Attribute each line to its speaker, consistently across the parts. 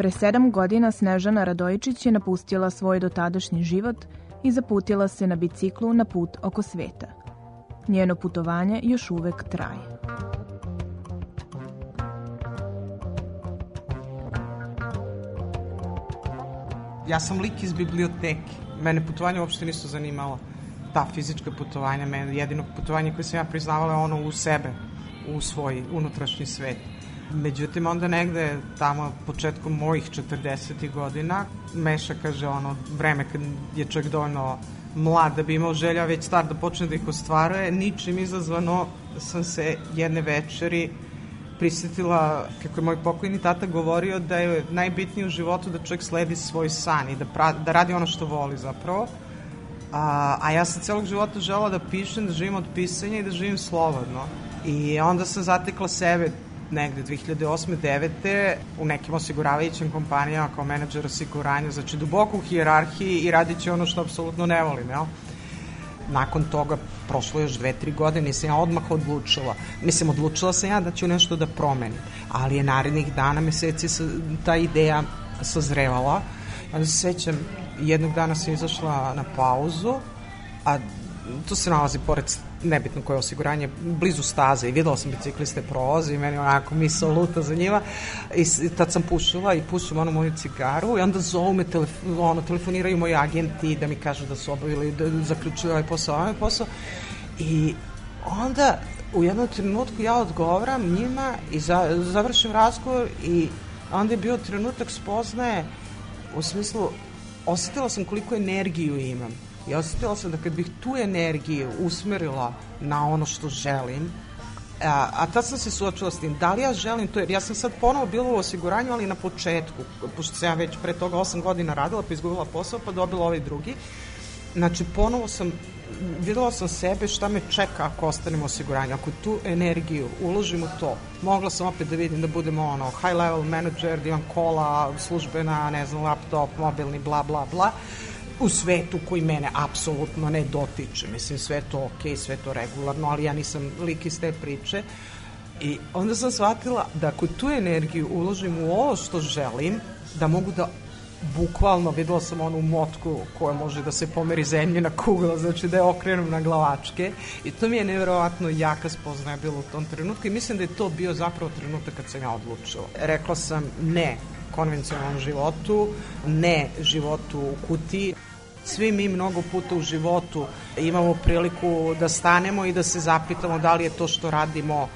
Speaker 1: Pre sedam godina Snežana Radojičić je napustila svoj dotadašnji život i zaputila se na biciklu na put oko sveta. Njeno putovanje još uvek traje.
Speaker 2: Ja sam lik iz biblioteke. Mene putovanje uopšte nisu zanimala. Ta fizička putovanja, mene jedino putovanje koje sam ja priznavala je ono u sebe, u svoj unutrašnji svet. Međutim, onda negde tamo početkom mojih 40. godina Meša kaže ono vreme kad je čovjek dovoljno mlad da bi imao želja već star da počne da ih ostvaruje, ničim izazvano sam se jedne večeri prisetila, kako je moj pokojni tata govorio, da je najbitnije u životu da čovjek sledi svoj san i da, pra, da radi ono što voli zapravo. A, a ja sam celog života žela da pišem, da živim od pisanja i da živim slobodno. I onda sam zatekla sebe negde 2008. 9. u nekim osiguravajućim kompanijama kao menadžer osiguranja, znači duboko u hijerarhiji i radit će ono što apsolutno ne volim, jel? Nakon toga prošlo još dve, tri godine i sam ja odmah odlučila. Mislim, odlučila sam ja da ću nešto da promenim, ali je narednih dana, meseci ta ideja sazrevala. Ja se sećam, jednog dana sam izašla na pauzu, a to se nalazi pored nebitno koje osiguranje, blizu staze i videla sam bicikliste prolaze i meni onako misla luta za njima. I tad sam pušila i pušim onu moju cigaru i onda zovu me, telef ono, telefoniraju moji agenti da mi kažu da su obavili, da zaključuju ovaj posao, ovaj posao. I onda u jednom trenutku ja odgovaram njima i za, završim razgovor i onda je bio trenutak spoznaje u smislu osetila sam koliko energiju imam I osetila sam da kad bih tu energiju usmerila na ono što želim, a, a tad sam se suočila s tim, da li ja želim to, jer ja sam sad ponovo bila u osiguranju, ali na početku, pošto sam ja već pre toga 8 godina radila, pa izgubila posao, pa dobila ovaj drugi. Znači, ponovo sam, videla sam sebe šta me čeka ako ostanem osiguranju. Ako tu energiju uložim u to, mogla sam opet da vidim da budem ono, high level manager, da imam kola, službena, ne znam, laptop, mobilni, bla, bla, bla u svetu koji mene apsolutno ne dotiče. Mislim, sve to ok, sve to regularno, ali ja nisam lik iz te priče. I onda sam shvatila da ako tu energiju uložim u ovo što želim, da mogu da bukvalno videla sam onu motku koja može da se pomeri zemljina kugla, znači da je okrenem na glavačke i to mi je nevjerovatno jaka spoznaja bilo u tom trenutku i mislim da je to bio zapravo trenutak kad sam ja odlučila. Rekla sam ne konvencionalnom životu, ne životu u kutiji. Svi mi mnogo puta u životu imamo priliku da stanemo i da se zapitamo da li je to što radimo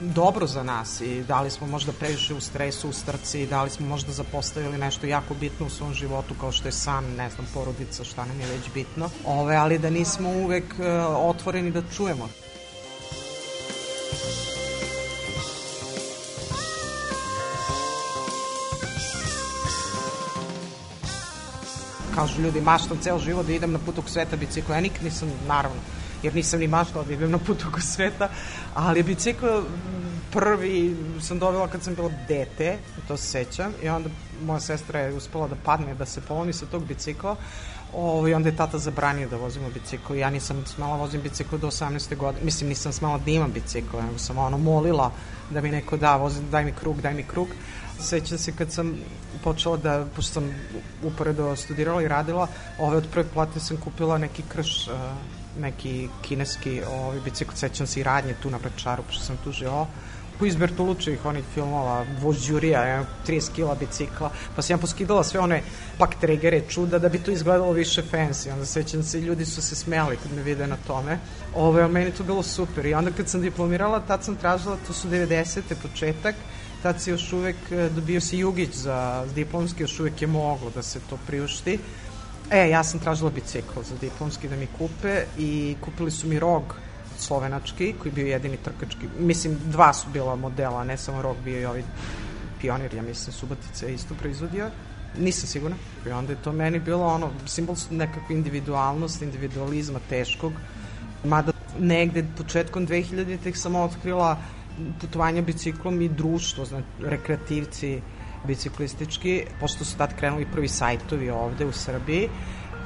Speaker 2: dobro za nas i da li smo možda previše u stresu, u strci, da li smo možda zapostavili nešto jako bitno u svom životu kao što je san, ne znam, porodica, šta nam je već bitno, Ove, ali da nismo uvek uh, otvoreni da čujemo. Kažu ljudi, maštam ceo život da idem na put oko sveta bicikla. Ja nikad nisam, naravno, jer nisam ni maštala da idem na put oko sveta, ali bicikl prvi sam dobila kad sam bila dete, to se sećam, i onda moja sestra je uspela da padne, da se polomi sa tog bicikla, Ovo, i onda je tata zabranio da vozimo bicikl. Ja nisam smela vozim bicikl do 18. godine. Mislim, nisam smela da imam bicikl, nego sam ono molila da mi neko da, vozim, daj mi krug, daj mi krug. Sećam se kad sam počela da, pošto sam uporedo studirala i radila, ove od prve plate sam kupila neki krš, neki kineski ovaj, bicikl, sećam se i radnje tu na Vračaru, pošto sam tu ko iz Bertolučevih onih filmova, vožđurija, 30 kila bicikla, pa sam ja poskidala sve one pak tregere čuda da bi to izgledalo više fancy. Onda sećam se, ljudi su se smeli kad me vide na tome. Ovo je meni to bilo super. I onda kad sam diplomirala, tad sam tražila, to su 90. početak, tad se još uvek e, dobio se Jugić za diplomski, još uvek je moglo da se to priušti. E, ja sam tražila bicikl za diplomski da mi kupe i kupili su mi rog slovenački, koji bio jedini trkački. Mislim, dva su bila modela, ne samo rog, bio i ovaj pionir, ja mislim, Subotica je isto proizvodio. Nisam sigurna. I onda je to meni bilo ono, simbol nekakve individualnosti, individualizma teškog. Mada negde početkom 2000-ih sam otkrila putovanja biciklom i društvo, znači rekreativci biciklistički, pošto su tad krenuli prvi sajtovi ovde u Srbiji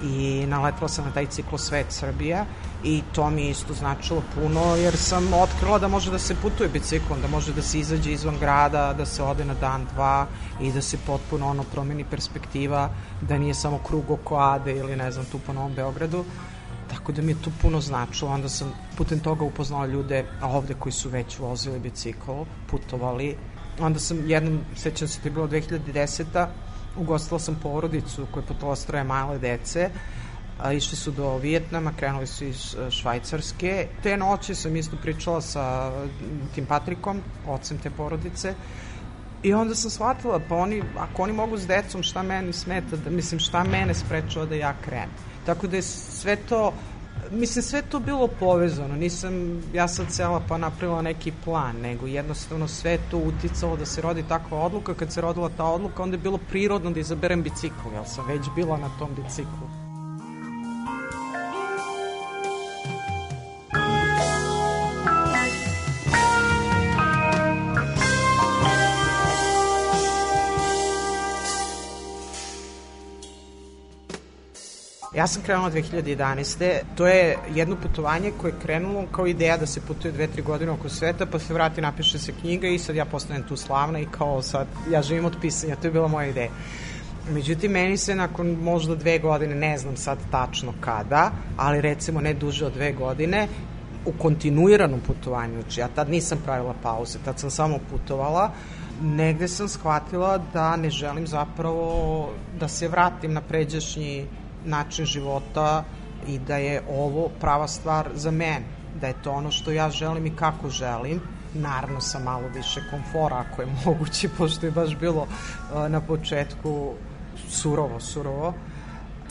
Speaker 2: i naletila sam na taj ciklo Svet Srbija i to mi isto značilo puno jer sam otkrila da može da se putuje biciklom, da može da se izađe izvan grada, da se ode na dan, dva i da se potpuno ono promeni perspektiva, da nije samo krug oko Ade ili ne znam tu po Novom Beogradu. Tako da mi je to puno značilo. Onda sam putem toga upoznala ljude ovde koji su već vozili bicikl, putovali. Onda sam jednom, sećam se, to je bilo 2010 ugostila sam porodicu koja je putovala stroje male dece, a, išli su do Vijetnama, krenuli su iz e, Švajcarske. Te noći sam isto pričala sa tim Patrikom, ocem te porodice, I onda sam shvatila, pa oni, ako oni mogu s decom, šta meni smeta, da, mislim, šta mene sprečava da ja krenem. Tako da je sve to, mislim, sve to bilo povezano. Nisam ja sad cela pa napravila neki plan, nego jednostavno sve to uticalo da se rodi takva odluka. Kad se rodila ta odluka, onda je bilo prirodno da izaberem bicikl, jer sam već bila na tom biciklu. Ja sam krenula 2011. To je jedno putovanje koje je krenulo kao ideja da se putuje dve, tri godine oko sveta, pa se vrati, napiše se knjiga i sad ja postanem tu slavna i kao sad ja živim od pisanja, to je bila moja ideja. Međutim, meni se nakon možda dve godine, ne znam sad tačno kada, ali recimo ne duže od dve godine, u kontinuiranom putovanju, znači ja tad nisam pravila pauze, tad sam samo putovala, negde sam shvatila da ne želim zapravo da se vratim na pređašnji način života i da je ovo prava stvar za mene, da je to ono što ja želim i kako želim, naravno sa malo više komfora ako je moguće, pošto je baš bilo na početku surovo, surovo.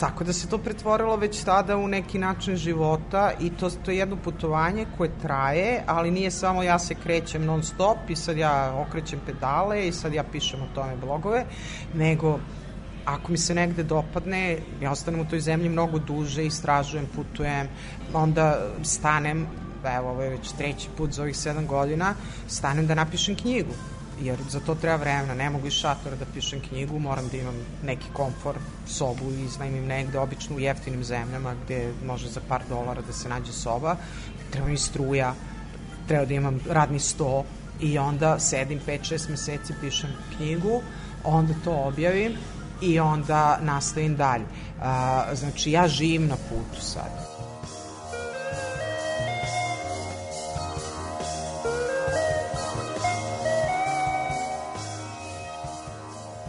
Speaker 2: Tako da se to pretvorilo već tada u neki način života i to, to je jedno putovanje koje traje, ali nije samo ja se krećem non stop i sad ja okrećem pedale i sad ja pišem o tome blogove, nego ako mi se negde dopadne, ja ostanem u toj zemlji mnogo duže, istražujem, putujem, onda stanem, evo ovo je već treći put za ovih sedam godina, stanem da napišem knjigu jer za to treba vremena, ne mogu iz šatora da pišem knjigu, moram da imam neki komfor, sobu i iznajmim negde, obično u jeftinim zemljama gde može za par dolara da se nađe soba, treba mi struja, treba da imam radni sto i onda sedim 5-6 meseci, pišem knjigu, onda to objavim i onda nastavim dalje. A, znači, ja živim na putu sad.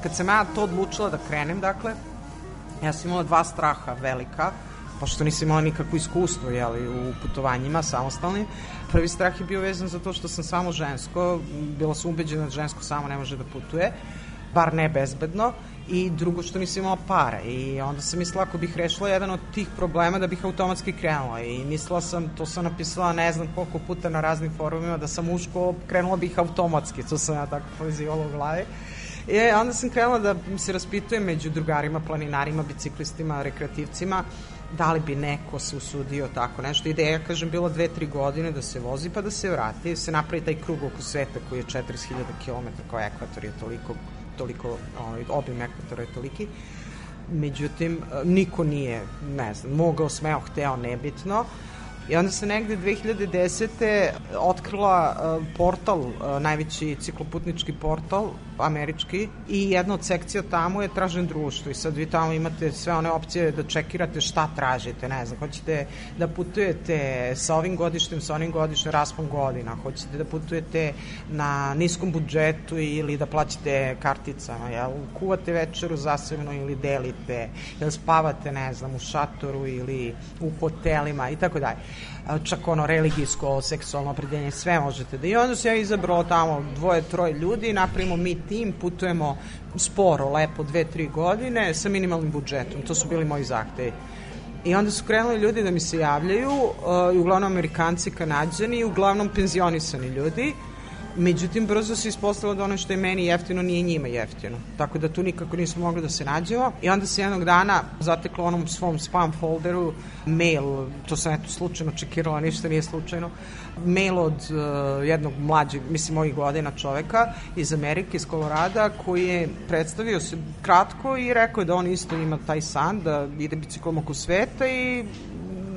Speaker 2: Kad sam ja to odlučila da krenem, dakle, ja sam imala dva straha velika, pošto nisam imala nikakvo iskustvo jeli, u putovanjima samostalnim. Prvi strah je bio vezan za to što sam samo žensko, bila sam ubeđena da žensko samo ne može da putuje, bar ne bezbedno i drugo što nisam imala para. I onda sam mislila ako bih rešila jedan od tih problema da bih automatski krenula. I mislila sam, to sam napisala ne znam koliko puta na raznim forumima da sam muško krenula bih automatski, to sam ja tako povezivala u glavi. I onda sam krenula da se raspitujem među drugarima, planinarima, biciklistima, rekreativcima, da li bi neko se usudio tako nešto. Ideja, kažem, bila dve, tri godine da se vozi pa da se vrati, se napravi taj krug oko sveta koji je 40.000 km, kao ekvator je toliko toliko, ovaj, obim ekvatora je toliki. Međutim, niko nije, ne znam, mogao, smeo, hteo, nebitno. I onda se negde 2010. otkrila uh, portal, uh, najveći cikloputnički portal, američki i jedna od sekcija tamo je tražen društvo i sad vi tamo imate sve one opcije da čekirate šta tražite, ne znam, hoćete da putujete sa ovim godištem, sa onim godištem, raspom godina, hoćete da putujete na niskom budžetu ili da plaćate karticama, jel, kuvate večeru zasebno ili delite, jel spavate, ne znam, u šatoru ili u hotelima i tako dalje čak ono religijsko, seksualno opredeljenje, sve možete da i onda se ja izabrao tamo dvoje, troje ljudi, napravimo mi tim, putujemo sporo, lepo, dve, tri godine sa minimalnim budžetom, to su bili moji zahtevi. I onda su krenuli ljudi da mi se javljaju, uh, uglavnom Amerikanci, Kanadžani, uglavnom penzionisani ljudi, Međutim, brzo se ispostavilo da ono što je meni jeftino nije njima jeftino. Tako da tu nikako nismo mogli da se nađemo. I onda se jednog dana zateklo onom svom spam folderu mail, to sam eto slučajno čekirala, ništa nije slučajno, mail od uh, jednog mlađeg, mislim mojih godina čoveka iz Amerike, iz Kolorada, koji je predstavio se kratko i rekao je da on isto ima taj san, da ide biciklom oko sveta i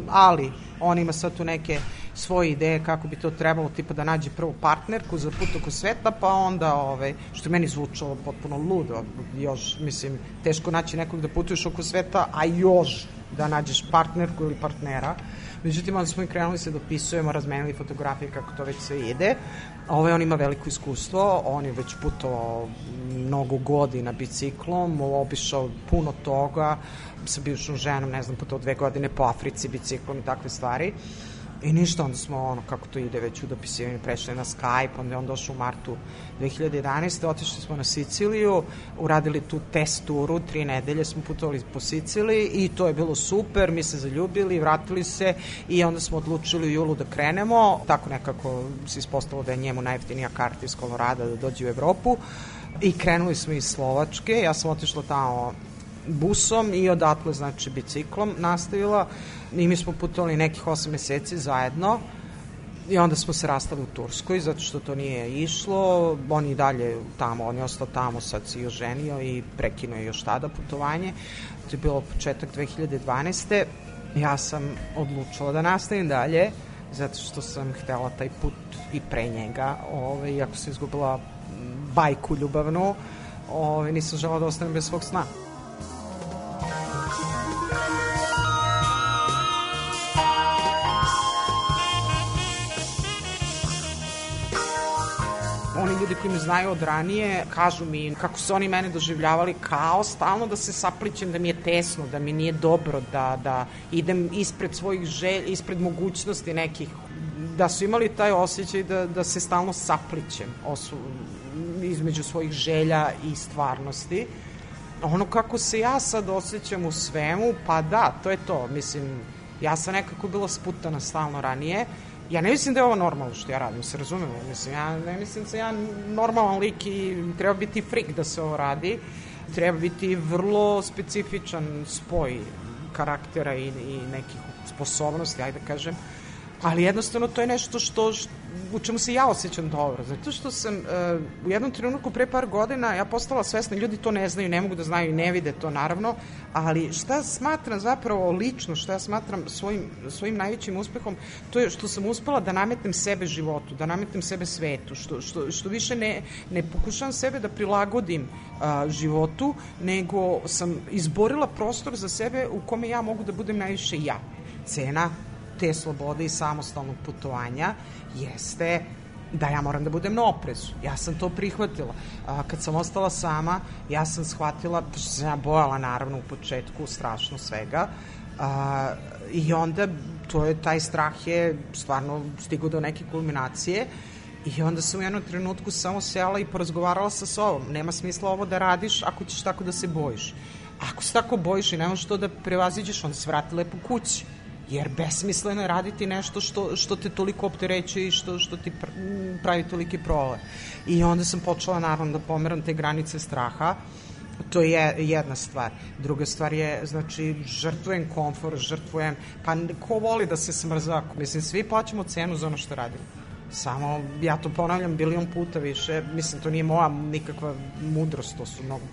Speaker 2: ali on ima sad tu neke svoje ideje kako bi to trebalo, tipa da nađe prvo partnerku za put oko sveta, pa onda, ovaj, što meni zvučalo potpuno ludo, još, mislim, teško naći nekog da putuješ oko sveta, a još da nađeš partnerku ili partnera. Međutim, onda smo i krenuli se dopisujemo, razmenili fotografije kako to već sve ide. Ovaj, on ima veliko iskustvo, on je već putovao mnogo godina biciklom, obišao puno toga, sa bivšom ženom, ne znam, putovao dve godine po Africi biciklom i takve stvari. I ništa, onda smo, ono, kako to ide već u dopisivanju, prešli na Skype, onda je on došao u martu 2011. Otišli smo na Siciliju, uradili tu test turu, tri nedelje smo putovali po Siciliji i to je bilo super, mi se zaljubili, vratili se i onda smo odlučili u julu da krenemo, tako nekako se ispostavilo da je njemu najeftinija karta iz Kolorada da dođe u Evropu i krenuli smo iz Slovačke, ja sam otišla tamo busom i odatle, znači, biciklom nastavila i mi smo putovali nekih 8 meseci zajedno i onda smo se rastali u Turskoj zato što to nije išlo, on i dalje tamo, on je ostao tamo, sad se i oženio i prekinuo je još tada putovanje, to je bilo početak 2012. Ja sam odlučila da nastavim dalje, zato što sam htela taj put i pre njega, ovaj, iako sam izgubila bajku ljubavnu, ovaj, nisam žela da ostanem bez svog sna. Ljudi koji me znaju od ranije kažu mi kako su oni mene doživljavali kao stalno da se saplićem, da mi je tesno, da mi nije dobro, da, da idem ispred svojih želj, ispred mogućnosti nekih da su imali taj osjećaj da, da se stalno saplićem osu, između svojih želja i stvarnosti. Ono kako se ja sad osjećam u svemu, pa da, to je to. Mislim, ja sam nekako bila sputana stalno ranije, ja ne mislim da je ovo normalno što ja radim, se razumemo, mislim, ja ne mislim da sam ja normalan lik i treba biti frik da se ovo radi, treba biti vrlo specifičan spoj karaktera i, i nekih sposobnosti, ajde da kažem, ali jednostavno to je nešto što, što u čemu se ja osjećam dobro, zato što sam uh, u jednom trenutku pre par godina ja postala svesna, ljudi to ne znaju, ne mogu da znaju i ne vide to naravno, ali šta smatram zapravo lično, šta ja smatram svojim, svojim najvećim uspehom, to je što sam uspela da nametnem sebe životu, da nametnem sebe svetu, što, što, što više ne, ne pokušavam sebe da prilagodim uh, životu, nego sam izborila prostor za sebe u kome ja mogu da budem najviše ja. Cena te slobode i samostalnog putovanja jeste da ja moram da budem na oprezu. Ja sam to prihvatila. A, kad sam ostala sama, ja sam shvatila, da sam ja bojala naravno u početku strašno svega, a, i onda to je, taj strah je stvarno stigao do neke kulminacije i onda sam u jednom trenutku samo sela i porazgovarala sa sobom. Nema smisla ovo da radiš ako ćeš tako da se bojiš. Ako se tako bojiš i nemaš to da prevaziđeš, onda se vrati lepo kući jer besmisleno je raditi nešto što, što te toliko opterećuje i što, što ti pravi toliki prole. I onda sam počela naravno da pomeram te granice straha, To je jedna stvar. Druga stvar je, znači, žrtvujem komfor, žrtvujem, pa ko voli da se smrza? Mislim, svi plaćamo cenu za ono što radimo. Samo, ja to ponavljam bilion puta više, mislim, to nije moja nikakva mudrost, to su mnogo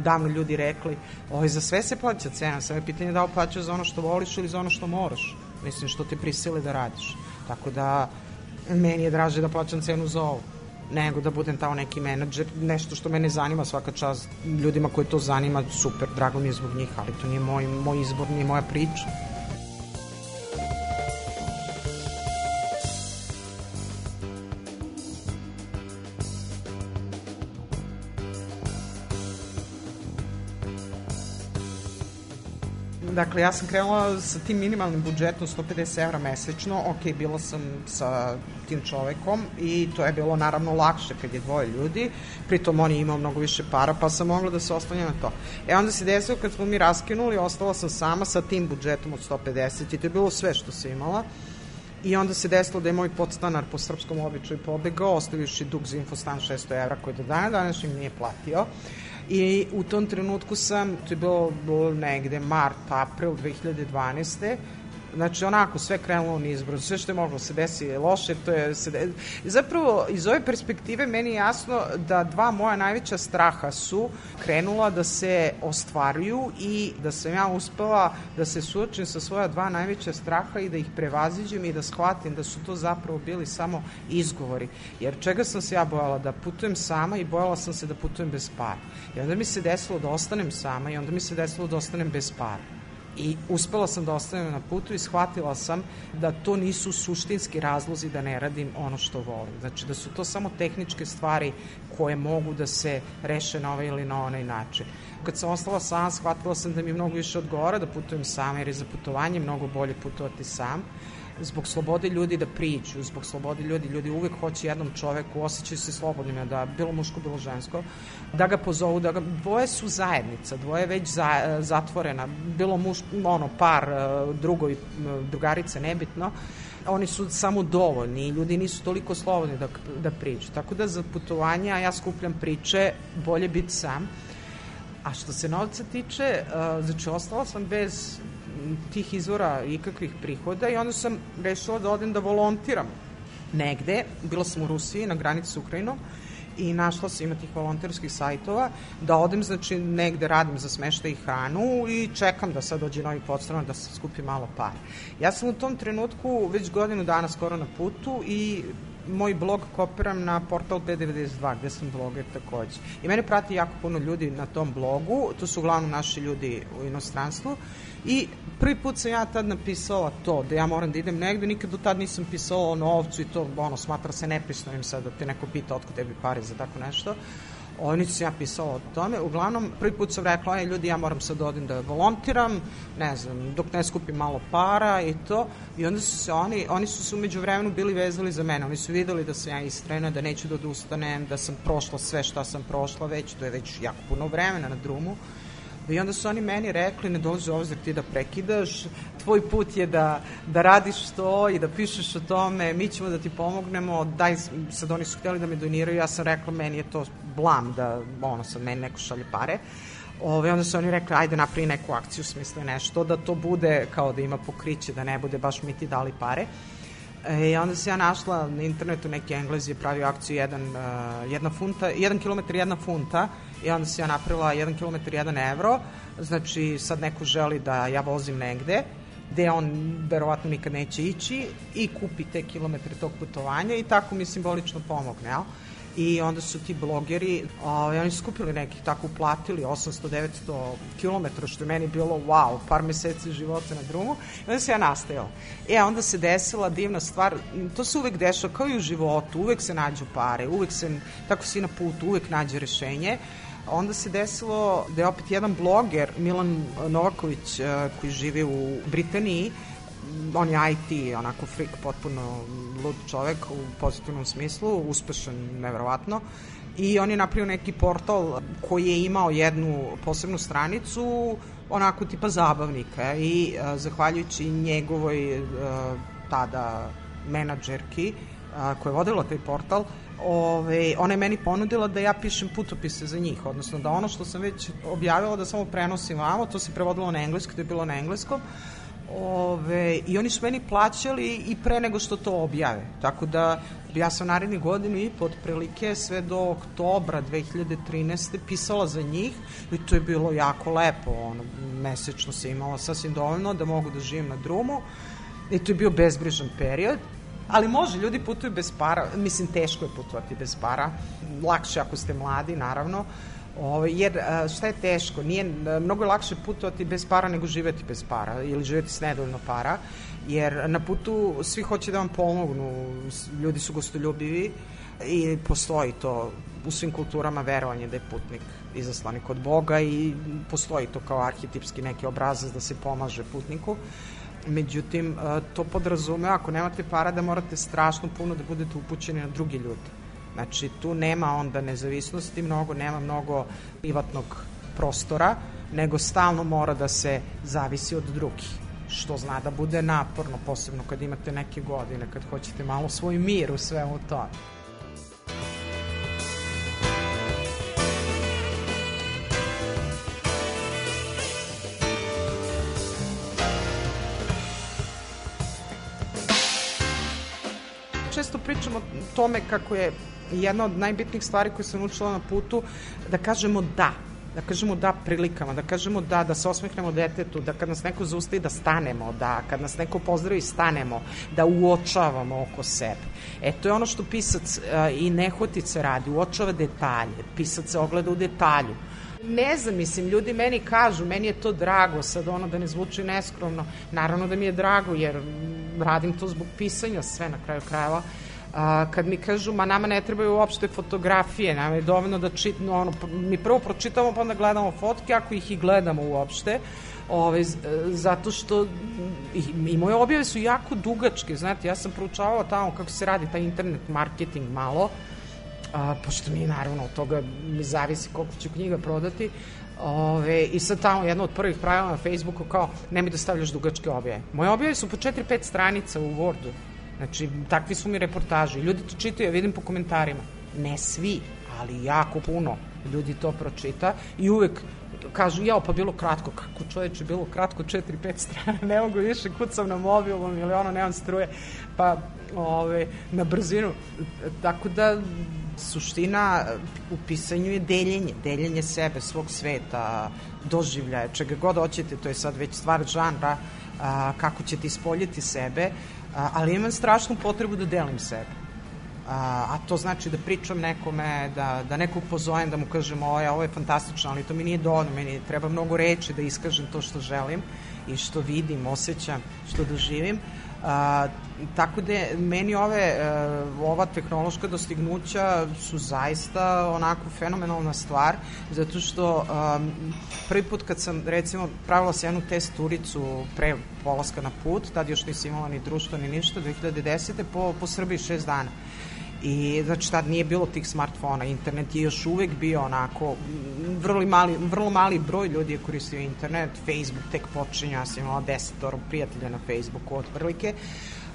Speaker 2: davno ljudi rekli, ovaj, za sve se plaća cena, sve je pitanje da li plaćaš za ono što voliš ili za ono što moraš. Mislim, što te prisile da radiš. Tako da, meni je draže da plaćam cenu za ovo. nego da budem tamo neki menadžer, nešto što mene zanima svaka čast ljudima koje to zanima, super, drago mi je zbog njih, ali to nije moj, moj izbor, nije moja priča. Dakle, ja sam krenula sa tim minimalnim budžetom 150 evra mesečno, ok, bila sam sa tim čovekom i to je bilo naravno lakše kad je dvoje ljudi, pritom on je imao mnogo više para, pa sam mogla da se oslanja na to. E onda se desilo kad smo mi raskinuli, ostala sam sama sa tim budžetom od 150 i to je bilo sve što sam imala. I onda se desilo da je moj podstanar po srpskom običaju pobegao, ostavivši dug za infostan 600 evra koji do dana današnjim nije platio. I u tom trenutku sam, to je bilo, bilo negde mart, april 2012. Znači, onako, sve krenulo nizbrzo, sve što je moglo se desi loše, to je se de... Zapravo, iz ove perspektive meni je jasno da dva moja najveća straha su krenula da se ostvaruju i da sam ja uspela da se suočim sa svoja dva najveća straha i da ih prevaziđem i da shvatim da su to zapravo bili samo izgovori. Jer čega sam se ja bojala? Da putujem sama i bojala sam se da putujem bez para. I onda mi se desilo da ostanem sama i onda mi se desilo da ostanem bez para. I uspela sam da ostanem na putu i shvatila sam da to nisu suštinski razlozi da ne radim ono što volim. Znači da su to samo tehničke stvari koje mogu da se reše na ovaj ili na onaj način. Kad sam ostala sam, shvatila sam da mi mnogo više odgovara da putujem sam, jer je za putovanje mnogo bolje putovati sam zbog slobode ljudi da priđu, zbog slobode ljudi, ljudi uvek hoće jednom čoveku, osjećaju se slobodnima, da bilo muško, bilo žensko, da ga pozovu, da ga, dvoje su zajednica, dvoje već za, zatvorena, bilo muš, ono, par, drugoj, drugarice, nebitno, oni su samo dovoljni i ljudi nisu toliko slobodni da, da priđu. Tako da za putovanja ja skupljam priče, bolje biti sam. A što se novca tiče, znači ostala sam bez tih izvora ikakvih prihoda i onda sam rešila da odem da volontiram negde. Bila sam u Rusiji na granici s Ukrajinom i našla sam ima tih volonterskih sajtova da odem, znači negde radim za smešta i hranu i čekam da sad dođe novi podstanar da se skupi malo para. Ja sam u tom trenutku već godinu dana skoro na putu i moj blog kopiram na portal B92 gde sam bloger takođe. I mene prati jako puno ljudi na tom blogu, to su uglavnom naši ljudi u inostranstvu I prvi put sam ja tad napisala to, da ja moram da idem negde, nikad do tad nisam pisala o novcu i to, ono, smatra se nepristojnim sad da te neko pita otko tebi pare za tako nešto. Niti sam ja pisala o tome. Uglavnom, prvi put sam rekla, aj ljudi, ja moram sad odim da volontiram, ne znam, dok ne skupim malo para i to. I onda su se oni, oni su se umeđu vremenu bili vezali za mene. Oni su videli da sam ja istrena, da neću da odustanem, da sam prošla sve šta sam prošla već, to je već jako puno vremena na drumu. I onda su oni meni rekli, ne dolazi ovo ti da prekidaš, tvoj put je da, da radiš to i da pišeš o tome, mi ćemo da ti pomognemo, daj, sad oni su hteli da me doniraju, ja sam rekla, meni je to blam da, ono, sad meni neko šalje pare. Ove, onda su oni rekli, ajde napravi neku akciju, smisle nešto, da to bude kao da ima pokriće, da ne bude baš mi ti dali pare. E, onda se ja našla na internetu, neki englez je pravio akciju jedan, uh, jedna funta, jedan kilometar jedna funta i onda se ja napravila jedan kilometar jedan evro, znači sad neko želi da ja vozim negde, gde on verovatno nikad neće ići i kupi te kilometre tog putovanja i tako mi simbolično pomogne, jel? i onda su ti blogeri, ovaj, oni skupili nekih, tako uplatili 800-900 km, što je meni bilo wow, par meseci života na drumu, i onda se ja nastajala. E, onda se desila divna stvar, to se uvek dešava kao i u životu, uvek se nađu pare, uvek se, tako si na putu, uvek nađe rešenje, onda se desilo da je opet jedan bloger, Milan Novaković, eh, koji živi u Britaniji, on je IT, onako freak, potpuno lud čovek u pozitivnom smislu, uspešan neverovatno. I on je napravio neki portal koji je imao jednu posebnu stranicu onako tipa zabavnika i a, zahvaljujući njegovoj a, tada menadžerki koja je vodila taj portal ove, ona je meni ponudila da ja pišem putopise za njih, odnosno da ono što sam već objavila da samo prenosim vamo, to se prevodilo na engleski, to je bilo na engleskom, Ove, I oni su meni plaćali i pre nego što to objave. Tako da ja sam naredni godinu i pod prilike sve do oktobra 2013. pisala za njih i to je bilo jako lepo. Ono, mesečno se imala sasvim dovoljno da mogu da živim na drumu i to je bio bezbrižan period. Ali može, ljudi putuju bez para, mislim teško je putovati bez para, lakše ako ste mladi, naravno, Ovo, jer šta je teško? Nije, mnogo lakše putovati bez para nego živeti bez para ili živeti s nedovoljno para, jer na putu svi hoće da vam pomognu, ljudi su gostoljubivi i postoji to u svim kulturama verovanje da je putnik izaslanik od Boga i postoji to kao arhetipski neki obrazac da se pomaže putniku. Međutim, to podrazume ako nemate para da morate strašno puno da budete upućeni na drugi ljudi. Znači, tu nema onda nezavisnosti mnogo, nema mnogo privatnog prostora, nego stalno mora da se zavisi od drugih što zna da bude naporno, posebno kad imate neke godine, kad hoćete malo svoj mir u svemu to. Često pričamo o tome kako je jedna od najbitnijih stvari koje sam učila na putu da kažemo da, da kažemo da prilikama, da kažemo da, da se osmehnemo detetu, da kad nas neko zaustavi da stanemo, da kad nas neko pozdravi stanemo, da uočavamo oko sebe. E, to je ono što pisac uh, i nehotice radi, uočava detalje, pisac se ogleda u detalju. Ne znam, mislim, ljudi meni kažu, meni je to drago, sad ono da ne zvuči neskromno, naravno da mi je drago, jer radim to zbog pisanja sve na kraju krajeva, a, kad mi kažu, ma nama ne trebaju uopšte fotografije, nama je dovoljno da čit, no, ono, mi prvo pročitamo pa onda gledamo fotke, ako ih i gledamo uopšte, Ove, zato što i, i moje objave su jako dugačke, znate, ja sam proučavala tamo kako se radi taj internet marketing malo, a, pošto mi naravno od toga mi zavisi koliko ću knjiga prodati, Ove, I sad tamo jedno od prvih pravila na Facebooku kao nemoj da stavljaš dugačke objave. Moje objave su po 4-5 stranica u Wordu. Znači, takvi su mi reportaži. Ljudi to čitaju, ja vidim po komentarima. Ne svi, ali jako puno ljudi to pročita i uvek kažu, jao, pa bilo kratko. Kako čoveče, bilo kratko, 4-5 strana, ne mogu više, kucam na mobilom ili ono, nemam struje, pa ove, na brzinu. Tako da, suština u pisanju je deljenje, deljenje sebe, svog sveta, doživljaja, čega god hoćete, to je sad već stvar žanra, a, kako ćete ispoljiti sebe, a, ali imam strašnu potrebu da delim sebe. A, a to znači da pričam nekome, da, da nekog pozovem, da mu kažem ovo je, ovo je fantastično, ali to mi nije dovoljno, meni treba mnogo reči da iskažem to što želim i što vidim, osjećam, što doživim. A, tako da meni ove, uh, ova tehnološka dostignuća su zaista onako fenomenalna stvar, zato što um, prvi put kad sam recimo pravila se jednu test turicu pre polaska na put, tad još nisi imala ni društvo ni ništa, 2010. po, po Srbiji šest dana. I znači tad nije bilo tih smartfona, internet je još uvek bio onako vrlo mali, vrlo mali broj ljudi je koristio internet, Facebook tek počinja, ja sam imala desetoro prijatelja na Facebooku otprilike.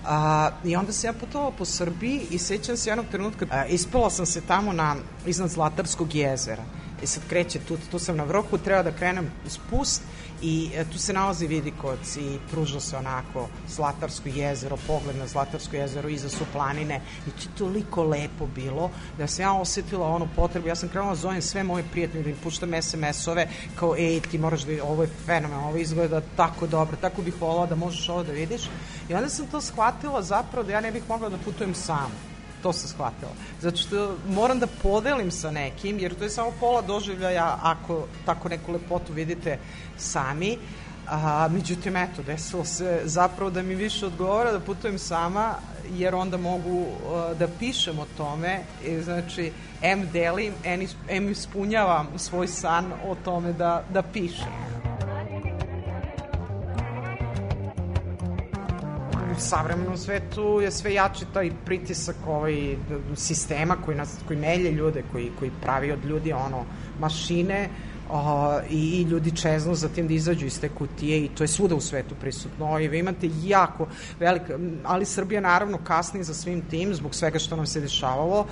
Speaker 2: A, I onda se ja putovala po Srbiji i sećam se jednog trenutka, a, ispala sam se tamo na, iznad Zlatarskog jezera. I sad kreće, tu, tu sam na vrhu, treba da krenem spust i e, tu se nalazi Vidikovac i pruža se onako Zlatarsko jezero, pogled na Zlatarsko jezero, iza su planine. I to je toliko lepo bilo da sam ja osetila onu potrebu, ja sam krenula da zovem sve moje prijatelje da im puštam SMS-ove kao ej ti moraš da ovo je fenomen, ovo izgleda tako dobro, tako bih volala da možeš ovo da vidiš. I onda sam to shvatila zapravo da ja ne bih mogla da putujem sama to sam shvatila. Zato što moram da podelim sa nekim, jer to je samo pola doživljaja ako tako neku lepotu vidite sami. A, međutim, eto, desilo se zapravo da mi više odgovara da putujem sama, jer onda mogu a, da pišem o tome. I, znači, M delim, M ispunjavam svoj san o tome da, da pišem. U savremenom svetu je sve jači taj pritisak ovaj sistema koji nas koji melje ljude, koji koji pravi od ljudi ono mašine uh, i ljudi čeznu za tim da izađu iz te kutije i to je svuda u svetu prisutno. I vi imate jako velika, ali Srbija naravno kasni za svim tim zbog svega što nam se dešavalo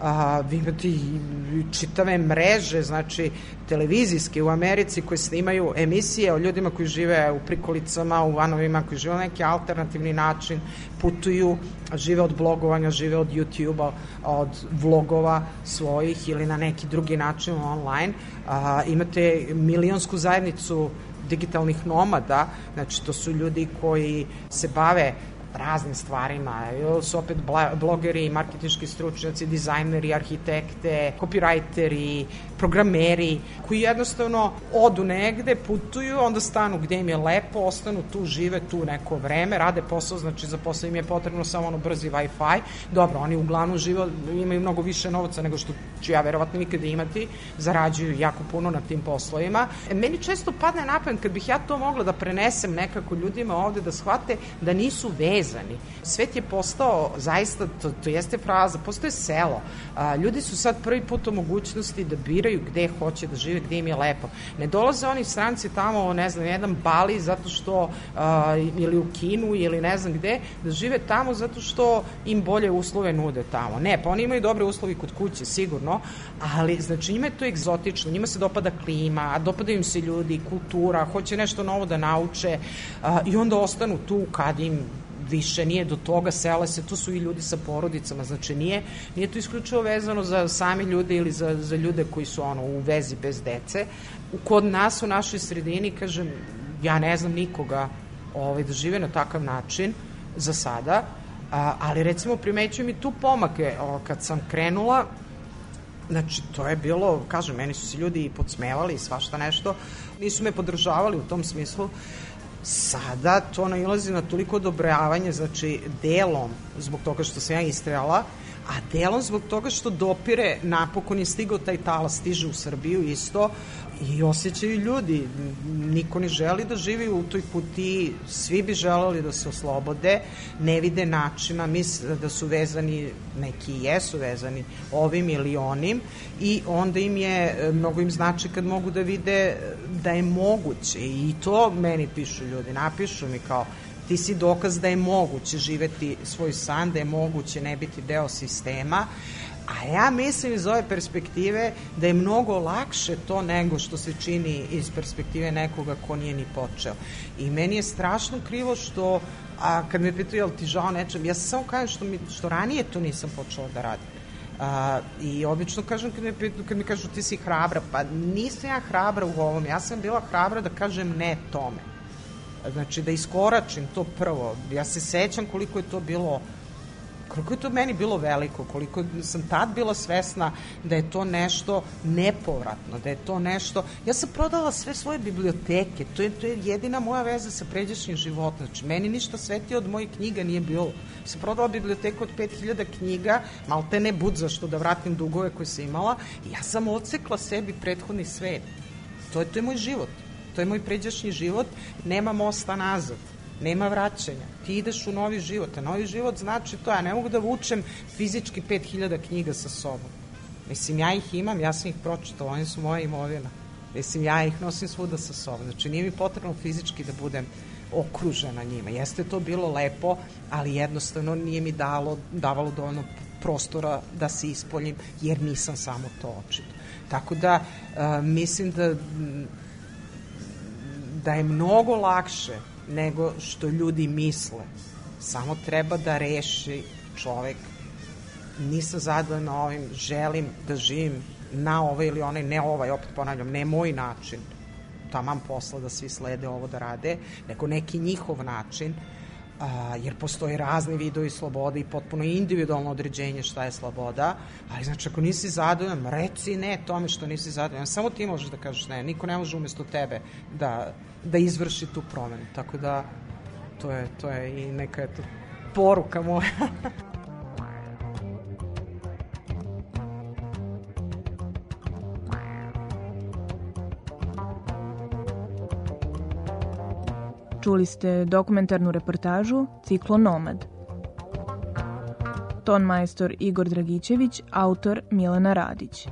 Speaker 2: a, vi imate i, i čitave mreže, znači televizijske u Americi koje snimaju emisije o ljudima koji žive u prikolicama, u vanovima, koji žive na neki alternativni način, putuju, žive od blogovanja, žive od YouTube-a, od vlogova svojih ili na neki drugi način online. A, imate milionsku zajednicu digitalnih nomada, znači to su ljudi koji se bave raznim stvarima. Ili su opet blogeri, marketinški stručnjaci, dizajneri, arhitekte, copywriteri, programeri, koji jednostavno odu negde, putuju, onda stanu gde im je lepo, ostanu tu, žive tu neko vreme, rade posao, znači za posao im je potrebno samo ono brzi Wi-Fi. Dobro, oni uglavnom žive, imaju mnogo više novaca nego što ću ja verovatno nikada imati, zarađuju jako puno na tim poslovima. E, meni često padne na pamet kad bih ja to mogla da prenesem nekako ljudima ovde da shvate da nisu vezani. Svet je postao zaista, to, to jeste fraza, postoje selo. A, ljudi su sad prvi put u mogućnosti da biraju gde hoće da žive, gde im je lepo. Ne dolaze oni stranci tamo, ne znam, jedan Bali zato što, a, ili u Kinu ili ne znam gde, da žive tamo zato što im bolje uslove nude tamo. Ne, pa oni imaju dobre uslovi kod kuće, sigurno, ali znači njima je to egzotično, njima se dopada klima, dopadaju im se ljudi, kultura, hoće nešto novo da nauče a, i onda ostanu tu kad im više nije do toga, sele se, tu su i ljudi sa porodicama, znači nije, nije to isključivo vezano za sami ljude ili za, za ljude koji su ono u vezi bez dece. Kod nas u našoj sredini, kažem, ja ne znam nikoga ovaj, da žive na takav način za sada, a, ali recimo primećujem i tu pomake o, kad sam krenula, Znači, to je bilo, kažem, meni su se ljudi i podsmevali i svašta nešto. Nisu me podržavali u tom smislu. Sada to nailazi na toliko odobravanje, znači delom zbog toga što sam ja istrela, a delom zbog toga što dopire, napokon je stigao taj talas, stiže u Srbiju isto, i osjećaju ljudi. Niko ne želi da živi u toj puti, svi bi želeli da se oslobode, ne vide načina, misle da su vezani, neki jesu vezani ovim ili onim. I onda im je, mnogo im znači kad mogu da vide da je moguće. I to meni pišu ljudi, napišu mi kao ti si dokaz da je moguće živeti svoj san, da je moguće ne biti deo sistema, A ja mislim iz ove perspektive da je mnogo lakše to nego što se čini iz perspektive nekoga ko nije ni počeo. I meni je strašno krivo što, a kad me pitaju, jel ti žao nečem, ja samo kažem što, mi, što ranije to nisam počela da radim. A, I obično kažem kad mi, kad mi kažu ti si hrabra, pa nisam ja hrabra u ovom, ja sam bila hrabra da kažem ne tome. Znači da iskoračim to prvo. Ja se sećam koliko je to bilo koliko je to meni bilo veliko, koliko sam tad bila svesna da je to nešto nepovratno, da je to nešto... Ja sam prodala sve svoje biblioteke, to je, to je jedina moja veza sa pređašnjim životom. Znači, meni ništa svetije od mojih knjiga nije bilo. Sam prodala biblioteku od 5000 knjiga, malo te ne bud zašto da vratim dugove koje sam imala, ja sam odsekla sebi prethodni svet. To je, to je moj život. To je moj pređašnji život, nema mosta nazad nema vraćanja. Ti ideš u novi život, a novi život znači to, ja ne mogu da vučem fizički 5000 knjiga sa sobom. Mislim, ja ih imam, ja sam ih pročitala, oni su moja imovina. Mislim, ja ih nosim svuda sa sobom. Znači, nije mi potrebno fizički da budem okružena njima. Jeste to bilo lepo, ali jednostavno nije mi dalo, davalo dovoljno prostora da se ispoljim, jer nisam samo to očito. Tako da, uh, mislim da da je mnogo lakše nego što ljudi misle. Samo treba da reši čovek nisam zadovoljna ovim, želim da živim na ovaj ili onaj, ne ovaj, opet ponavljam, ne moj način, taman posla da svi slede ovo da rade, nego neki njihov način, a, jer postoje razni vidovi slobode i potpuno individualno određenje šta je sloboda, ali znači ako nisi zadovoljan, reci ne tome što nisi zadovoljan, samo ti možeš da kažeš ne, niko ne može umesto tebe da, da izvrši tu promenu, tako da to je, to je i neka eto, poruka moja.
Speaker 1: Čuli ste dokumentarnu reportažu Ciklo Nomad. Ton majstor Igor Dragićević, autor Milena Radić.